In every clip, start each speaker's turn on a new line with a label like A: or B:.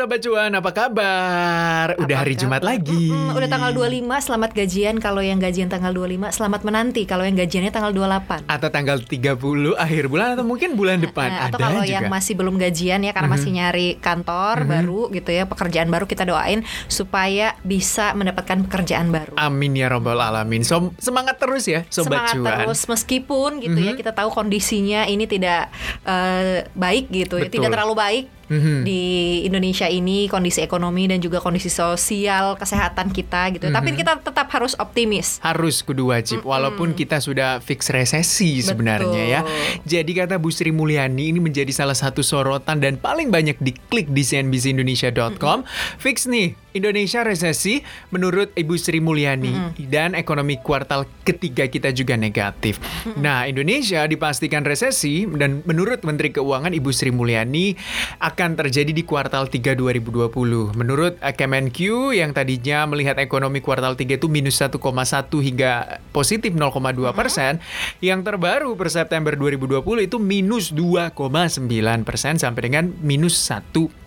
A: Sobat Cuan, apa kabar? Udah
B: Apa
A: hari
B: kabar?
A: Jumat lagi
B: Mm, udah tanggal 25, selamat gajian kalau yang gajian tanggal 25, selamat menanti kalau yang gajiannya tanggal 28.
A: Atau tanggal 30 akhir bulan Atau mungkin bulan depan
B: Eh,
A: Ada
B: atau kalau
A: juga
B: yang masih belum gajian ya karena masih nyari kantor baru gitu ya, pekerjaan baru kita doain supaya bisa mendapatkan pekerjaan baru.
A: Amin ya robbal alamin so, Semangat terus ya Sobat
B: Semangat
A: Cuan
B: terus meskipun gitu ya kita tahu kondisinya ini tidak eh, baik gitu ya,
A: Betul.
B: tidak terlalu baik
A: Mhm.
B: di Indonesia ini kondisi ekonomi dan juga kondisi sosial kesehatan kita gitu. Tapi kita tetap harus optimis.
A: Harus kudu wajib Walaupun kita sudah fix resesi sebenarnya ya Jadi kata Bu Sri Mulyani Ini menjadi salah satu sorotan Dan paling banyak diklik di cnbcindonesia.com Fix nih Indonesia resesi menurut Ibu Sri Mulyani dan ekonomi kuartal ketiga kita juga negatif. Nah, Indonesia dipastikan resesi dan menurut Menteri Keuangan Ibu Sri Mulyani akan terjadi di kuartal 3 2020. Menurut eh, Kemenq yang tadinya melihat ekonomi kuartal 3 itu minus 1,1 hingga positif 0,2 persen, yang terbaru per September 2020 itu minus 2,9 persen sampai dengan minus 1 persen.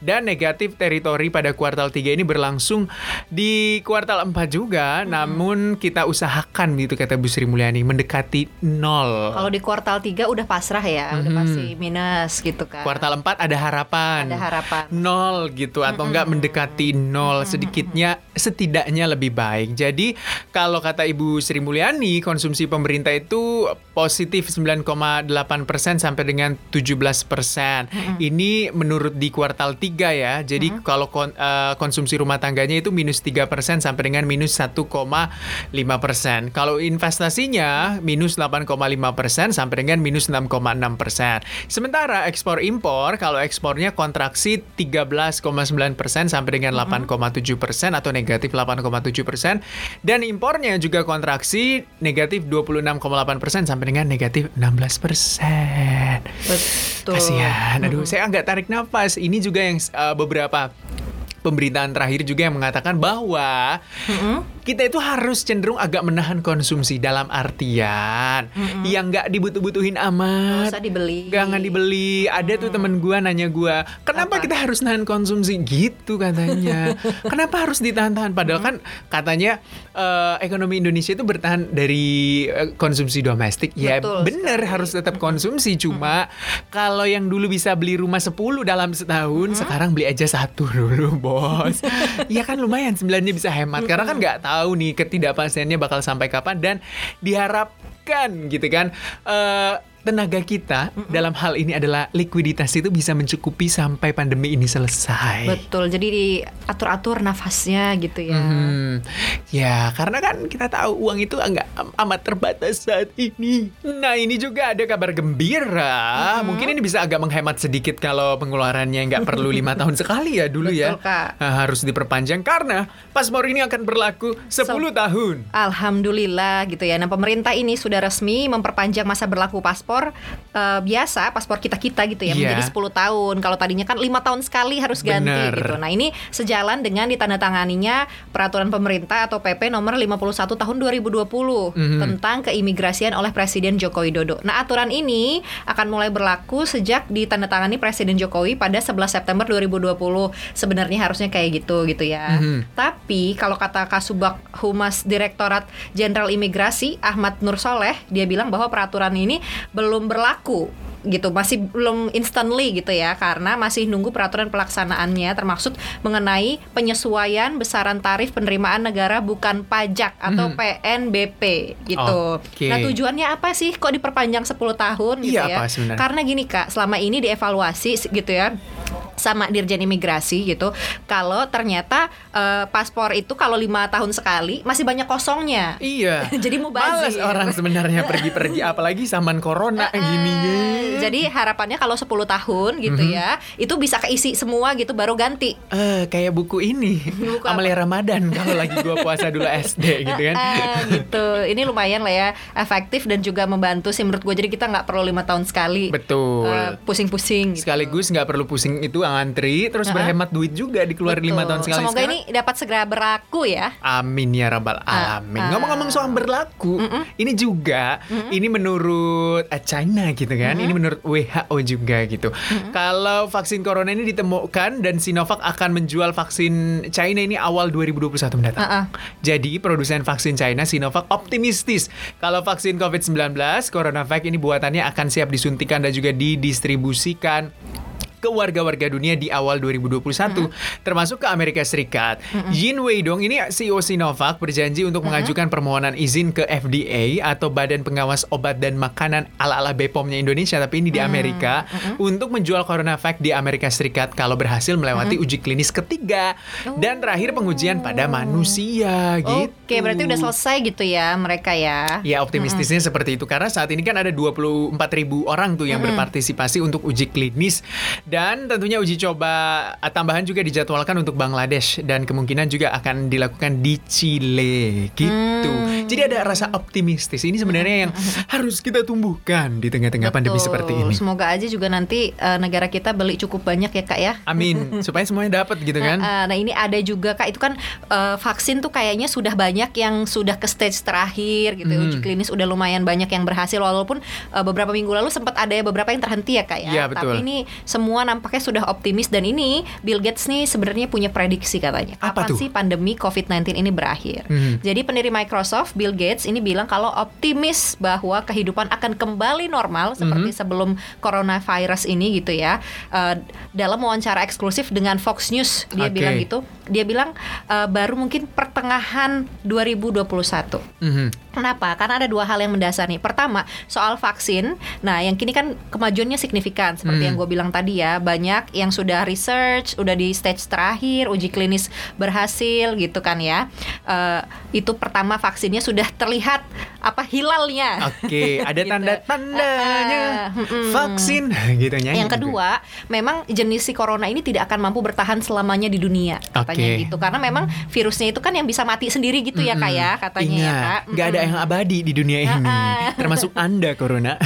A: Dan negatif teritori pada kuartal 3 ini berlangsung di kuartal 4 juga, namun kita usahakan gitu kata Bu Sri Mulyani mendekati nol.
B: Kalau di kuartal 3 udah pasrah ya, udah pasti minus gitu kan.
A: Kuartal 4 ada harapan.
B: Ada harapan.
A: Nol gitu atau enggak mendekati nol sedikitnya setidaknya lebih baik. Jadi kalau kata Ibu Sri Mulyani konsumsi pemerintah itu positif 9,8 persen sampai dengan 17 persen. Ini menurut di kuartal 3 ya. Jadi kalau kon- eh, konsumsi rumah tangganya itu minus 3 persen sampai dengan minus 1,5 persen. Kalau investasinya minus 8,5 persen sampai dengan minus 6,6 persen. Sementara ekspor impor kalau ekspornya kontraksi 13,9 persen sampai dengan 8,7 persen atau negatif 8,7 persen dan impornya juga kontraksi negatif 26,8 persen sampai dengan negatif 16 persen.
B: Betul.
A: Kasihan, aduh saya agak tarik nafas. Ini juga yang uh, beberapa pemberitaan terakhir juga yang mengatakan bahwa kita itu harus cenderung agak menahan konsumsi dalam artian yang nggak dibutuh-butuhin
B: Nggak
A: amat.
B: usah dibeli.
A: Jangan dibeli. Ada tuh temen gua nanya gua, kenapa
B: Apa?
A: kita harus nahan konsumsi gitu katanya? kenapa harus ditahan-tahan? Padahal kan katanya eh, ekonomi Indonesia itu bertahan dari eh, konsumsi domestik. Ya
B: Betul
A: bener harus tetap konsumsi. Cuma kalau yang dulu bisa beli rumah 10 dalam setahun, sekarang beli aja satu dulu, bos. Iya kan lumayan sebenarnya bisa hemat. Karena kan nggak tahu nih ketidakpastiannya bakal sampai kapan dan diharapkan gitu kan. eh, tenaga kita dalam hal ini adalah likuiditas itu bisa mencukupi sampai pandemi ini selesai.
B: Betul. Jadi diatur-atur nafasnya gitu ya.
A: Hmm, ya karena kan kita tahu uang itu enggak am- amat terbatas saat ini. Nah ini juga ada kabar gembira. Mungkin ini bisa agak menghemat sedikit kalau pengeluarannya nggak perlu lima tahun sekali ya dulu ya.
B: Betul, Kak.
A: Nah, harus diperpanjang karena paspor ini akan berlaku 10 tahun.
B: Alhamdulillah gitu ya. Nah pemerintah ini sudah resmi memperpanjang masa berlaku paspor eh, biasa, paspor kita kita gitu ya
A: Iya.
B: menjadi 10 tahun. Kalau tadinya kan lima tahun sekali harus ganti
A: Bener.
B: gitu. Nah ini sejalan dengan ditandatanganinya peraturan pemerintah atau PP nomor 51 tahun 2020
A: Mhm.
B: tentang keimigrasian oleh Presiden Joko Widodo. Nah aturan ini akan mulai berlaku sejak ditandatangani Presiden Jokowi pada 11 September 2020. Sebenarnya harusnya kayak gitu gitu ya.
A: Mhm.
B: Tapi kalau kata Kasubag Humas Direktorat Jenderal Imigrasi Ahmad Nur Soleh, dia bilang bahwa peraturan ini belum berlaku gitu masih belum instantly gitu ya karena masih nunggu peraturan pelaksanaannya termasuk mengenai penyesuaian besaran tarif penerimaan negara bukan pajak atau PNBP gitu.
A: Oke.
B: Nah, tujuannya apa sih kok diperpanjang 10 tahun gitu
A: Iya,
B: ya?
A: apa sebenarnya?
B: Karena gini Kak, selama ini dievaluasi gitu ya sama Dirjen Imigrasi gitu. Kalau ternyata eh, paspor itu kalau lima tahun sekali masih banyak kosongnya.
A: Iya.
B: Jadi
A: Males
B: mubazir.
A: orang sebenarnya pergi-pergi apalagi zaman corona gini ya.
B: Eh, Jadi harapannya kalau 10 tahun gitu
A: Mhm.
B: ya, itu bisa keisi semua gitu baru ganti.
A: Eh, kayak buku ini
B: Buku apa?
A: Amalia Ramadan kalau lagi gua puasa dulu SD gitu kan.
B: Eh, gitu. Ini lumayan lah ya, efektif dan juga membantu sih menurut gue. Jadi kita nggak perlu lima tahun sekali
A: Betul.
B: eh, pusing-pusing. gitu.
A: Sekaligus nggak perlu pusing itu antri terus
B: Uh-uh.
A: berhemat duit juga dikeluarin lima tahun sekali.
B: Semoga
A: Sekarang-
B: ini dapat segera berlaku ya.
A: Amin ya rabbal alamin.
B: ah.
A: Ngomong-ngomong soal berlaku, ini juga ini menurut eh, China gitu kan. Ini menurut WHO juga gitu. Kalau vaksin corona ini ditemukan dan Sinovac akan menjual vaksin China ini awal 2021 mendatang.
B: Ah, ah.
A: Jadi produsen vaksin China Sinovac optimistis kalau vaksin COVID-19 CoronaVac ini buatannya akan siap disuntikan dan juga didistribusikan ke warga-warga dunia di awal 2021 termasuk ke Amerika Serikat. Yin Weidong ini CEO Sinovac berjanji untuk mengajukan permohonan izin ke FDA atau Badan Pengawas Obat dan Makanan ala-ala BPOM-nya Indonesia tapi ini di Amerika untuk menjual CoronaVac di Amerika Serikat kalau berhasil melewati uji klinis ketiga dan terakhir pengujian pada manusia gitu.
B: Oke, berarti udah selesai gitu ya mereka ya.
A: Ya optimistisnya seperti itu. Karena saat ini kan ada 24 ribu orang tuh yang berpartisipasi untuk uji klinis dan tentunya uji coba ah, tambahan juga dijadwalkan untuk Bangladesh dan kemungkinan juga akan dilakukan di Chile gitu. Jadi ada rasa optimistis ini sebenarnya yang harus kita tumbuhkan di tengah-tengah pandemi seperti ini.
B: Semoga aja juga nanti eh, negara kita beli cukup banyak ya kak ya.
A: Amin supaya semuanya dapat gitu kan.
B: Nah, nah ini ada juga kak itu kan eh, vaksin tuh kayaknya sudah banyak yang sudah ke stage terakhir gitu ya.
A: Hmm.
B: uji klinis udah lumayan banyak yang berhasil walaupun eh, beberapa minggu lalu sempat ada ya beberapa yang terhenti ya kak ya.
A: Iya, betul.
B: Tapi ini semua nampaknya sudah optimis dan ini Bill Gates nih sebenarnya punya prediksi katanya.
A: Apa
B: Kapan
A: tuh?
B: sih pandemi COVID-19 ini berakhir?
A: Hmm.
B: Jadi pendiri Microsoft Bill Gates ini bilang kalau optimis bahwa kehidupan akan kembali normal seperti sebelum coronavirus ini gitu ya. Eh, dalam wawancara eksklusif dengan Fox News dia
A: Oke.
B: bilang gitu. Dia bilang eh, baru mungkin pertengahan 2021.
A: Mhm.
B: Kenapa? Karena ada dua hal yang mendasar nih. Pertama, soal vaksin. Nah, yang kini kan kemajuannya signifikan seperti
A: Hmm.
B: yang gue bilang tadi ya. Banyak yang sudah research, udah di stage terakhir, uji klinis berhasil gitu kan ya. Eh, itu pertama vaksinnya sudah terlihat apa hilalnya.
A: Oke, ada
B: Gitu.
A: tanda-tandanya
B: Ah, ah, mm-mm.
A: vaksin gitu nyanyi.
B: Yang kedua, memang jenis si corona ini tidak akan mampu bertahan selamanya di dunia katanya
A: Oke.
B: gitu. Karena memang virusnya itu kan yang bisa mati sendiri gitu ya kak ya katanya ya
A: Ingat,
B: kak.
A: nggak ada yang abadi di dunia ini,
B: Ah, ah.
A: termasuk anda corona.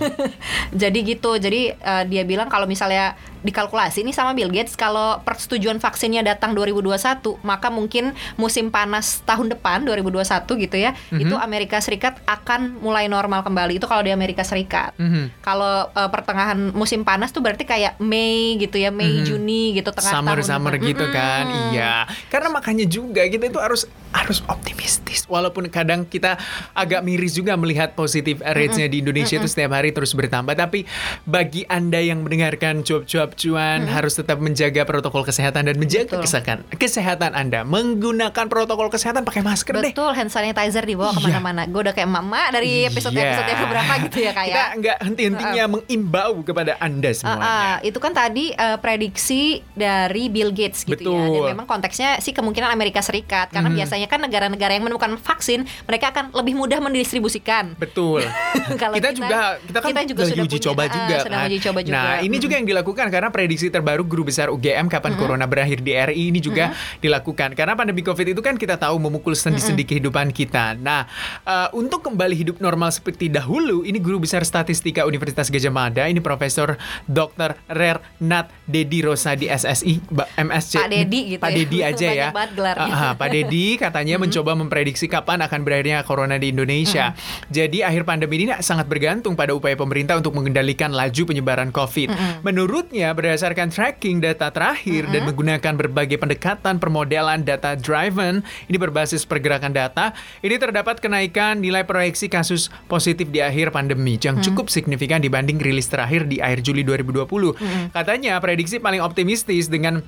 B: Jadi gitu. Jadi eh, dia bilang kalau misalnya dikalkulasi ini sama Bill Gates kalau persetujuan vaksinnya datang 2021, maka mungkin musim panas tahun depan 2021 gitu ya.
A: Mhm.
B: Itu Amerika Serikat akan mulai normal kembali. Itu kalau di Amerika Serikat.
A: Mhm.
B: Kalau eh, pertengahan musim panas tuh berarti kayak Mei gitu ya, Mei
A: Mhm.
B: Juni gitu tengah
A: summer
B: tahun.
A: summer gitu kan
B: Mm-mm.
A: iya karena makanya juga kita itu harus harus optimistis walaupun kadang kita agak miris juga melihat positif ratesnya di Indonesia itu setiap hari terus bertambah tapi bagi anda yang mendengarkan cuap-cuap cuan harus tetap menjaga protokol kesehatan dan menjaga
B: Betul.
A: kesehatan kesehatan anda menggunakan protokol kesehatan pakai masker deh
B: Betul, hand sanitizer dibawa
A: Iya.
B: ke mana-mana. Gue udah kayak mama dari episode-episode
A: Iya.
B: yang beberapa gitu ya kayak.
A: kita nggak henti-hentinya mengimbau kepada anda semuanya
B: Ah, ah, itu kan tadi eh, prediksi dari Bill Gates gitu ya. Dan
A: Betul.
B: memang konteksnya sih kemungkinan Amerika Serikat karena
A: Mhm.
B: biasanya kan negara-negara yang menemukan vaksin mereka akan lebih mudah mendistribusikan.
A: Betul.
B: Kalau
A: kita,
B: kita-
A: juga kita kan
B: kita juga sudah
A: uji coba juga
B: sedang
A: kan.
B: uji coba juga.
A: Nah, ini juga yang dilakukan karena prediksi terbaru guru besar UGM kapan corona berakhir di RI ini juga dilakukan. Karena pandemi Covid itu kan kita tahu memukul sendi-sendi kehidupan kita. Nah, eh, untuk kembali hidup normal seperti dahulu, ini guru besar statistika Universitas Gajah Mada, ini Profesor Dr. Rernat Dedi Rosa di SSI MSC.
B: Pak Dedi gitu
A: Pak
B: ya.
A: Dedi aja ya.
B: banget gelarnya.
A: Ah, ah, Pak Dedi katanya mencoba memprediksi kapan akan berakhirnya corona di Indonesia. Jadi akhir pandemi ini sangat bergantung pada upaya pemerintah untuk mengendalikan laju penyebaran COVID. Menurutnya berdasarkan tracking data terakhir dan menggunakan berbagai pendekatan permodelan data driven ini berbasis pergerakan data, ini terdapat kenaikan nilai proyeksi kasus positif di akhir pandemi yang cukup signifikan dibanding rilis terakhir di akhir Juli 2020. Katanya prediksi paling optimistis dengan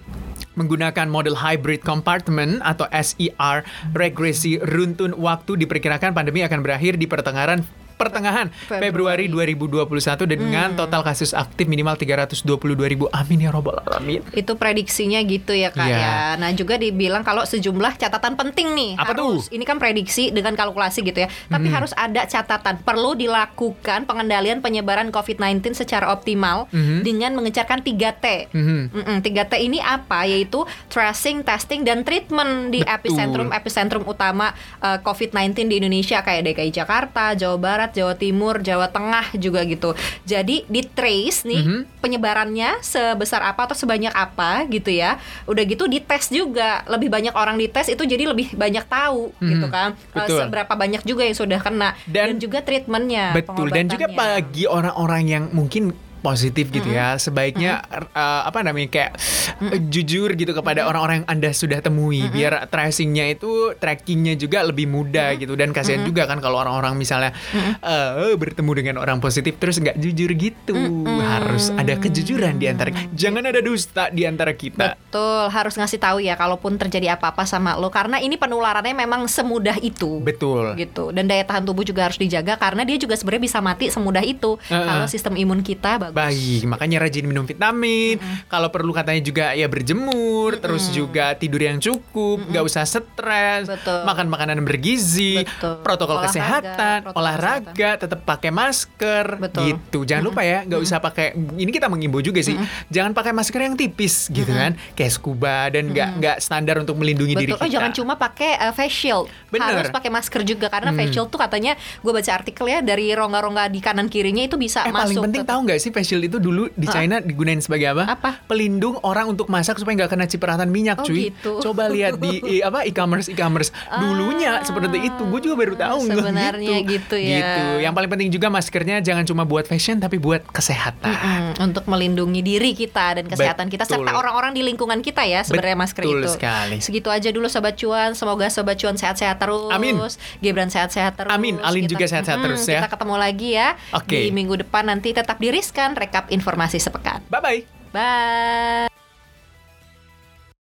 A: menggunakan model hybrid compartment atau SER regresi runtun waktu diperkirakan pandemi akan berakhir di pertengahan pertengahan Februari 2021 dengan total kasus aktif minimal 322 ribu. Amin ya robbal alamin.
B: Itu prediksinya gitu ya kak
A: Iya.
B: ya. Nah juga dibilang kalau sejumlah catatan penting nih
A: Apa
B: harus.
A: tuh?
B: Ini kan prediksi dengan kalkulasi gitu ya. Tapi
A: Hmm.
B: harus ada catatan. Perlu dilakukan pengendalian penyebaran COVID-19 secara optimal
A: Mhm.
B: dengan mengejarkan 3T.
A: Mhm.
B: Mm-mm, 3T ini apa? Yaitu tracing, testing, dan treatment di
A: Betul.
B: epicentrum epicentrum utama eh, COVID-19 di Indonesia kayak DKI Jakarta, Jawa Barat, Barat, Jawa Timur, Jawa Tengah juga gitu. Jadi di trace nih
A: Mhm.
B: penyebarannya sebesar apa atau sebanyak apa gitu ya. Udah gitu dites juga. Lebih banyak orang dites itu jadi lebih banyak tahu
A: Mhm.
B: gitu kan. Eh,
A: Betul.
B: seberapa banyak juga yang sudah kena dan,
A: Dan-
B: juga treatmentnya.
A: Betul dan juga bagi orang-orang yang mungkin positif gitu ya. Sebaiknya uh, apa namanya kayak uh, jujur gitu kepada orang-orang yang anda sudah temui. Biar tracingnya itu trackingnya juga lebih mudah gitu. Dan kasihan juga kan kalau orang-orang misalnya uh, bertemu dengan orang positif terus nggak jujur gitu. Harus ada kejujuran di antara jangan ada dusta di antara kita.
B: Betul, harus ngasih tahu ya kalaupun terjadi apa-apa sama lo. Karena ini penularannya memang semudah itu.
A: betul.
B: Gitu. Dan daya tahan tubuh juga harus dijaga karena dia juga sebenarnya bisa mati semudah itu.
A: Heeh.
B: kalau sistem imun kita bagus.
A: Baik, makanya rajin minum vitamin. Kalau perlu katanya juga ya berjemur, terus juga tidur yang cukup, nggak usah stres,
B: Betul.
A: makan makanan bergizi,
B: Betul.
A: protokol
B: Olahraga,
A: kesehatan,
B: protokol
A: olahraga, tetap pakai masker,
B: Betul.
A: gitu. Jangan lupa ya, nggak usah pakai. Ini kita mengimbau juga sih, jangan pakai masker yang tipis, gitu kan, kayak scuba dan nggak nggak standar untuk melindungi diri
B: Betul. Oh
A: kita.
B: jangan cuma pakai uh, face shield,
A: Bener.
B: harus pakai masker juga karena
A: Hmm.
B: face shield tuh katanya gue baca artikel ya dari rongga-rongga di kanan kirinya itu bisa
A: Eh paling
B: masuk.
A: penting
B: ke-
A: tahu nggak sih face shield itu dulu di China digunain sebagai apa?
B: Apa?
A: Pelindung orang untuk masak supaya nggak kena cipratan minyak,
B: Oh,
A: cuy.
B: gitu.
A: Coba lihat di apa e-commerce e-commerce dulunya seperti itu. Gue juga baru tahu nggak
B: sebenarnya gitu ya.
A: Gitu. Yang paling penting juga maskernya jangan cuma buat fashion tapi buat kesehatan.
B: Mm, untuk melindungi diri kita dan kesehatan kita
A: Betul.
B: serta orang-orang di lingkungan kita ya sebenarnya masker
A: Betul
B: itu.
A: sekali.
B: Segitu aja dulu sobat cuan. Semoga sobat cuan sehat-sehat terus.
A: Amin.
B: Gibran sehat-sehat terus.
A: Amin. Alin juga sehat-sehat
B: Mm,
A: terus ya.
B: Kita ketemu lagi ya
A: Oke.
B: di minggu depan nanti tetap diriskan rekap informasi sepekan.
A: Bye bye.
B: Bye.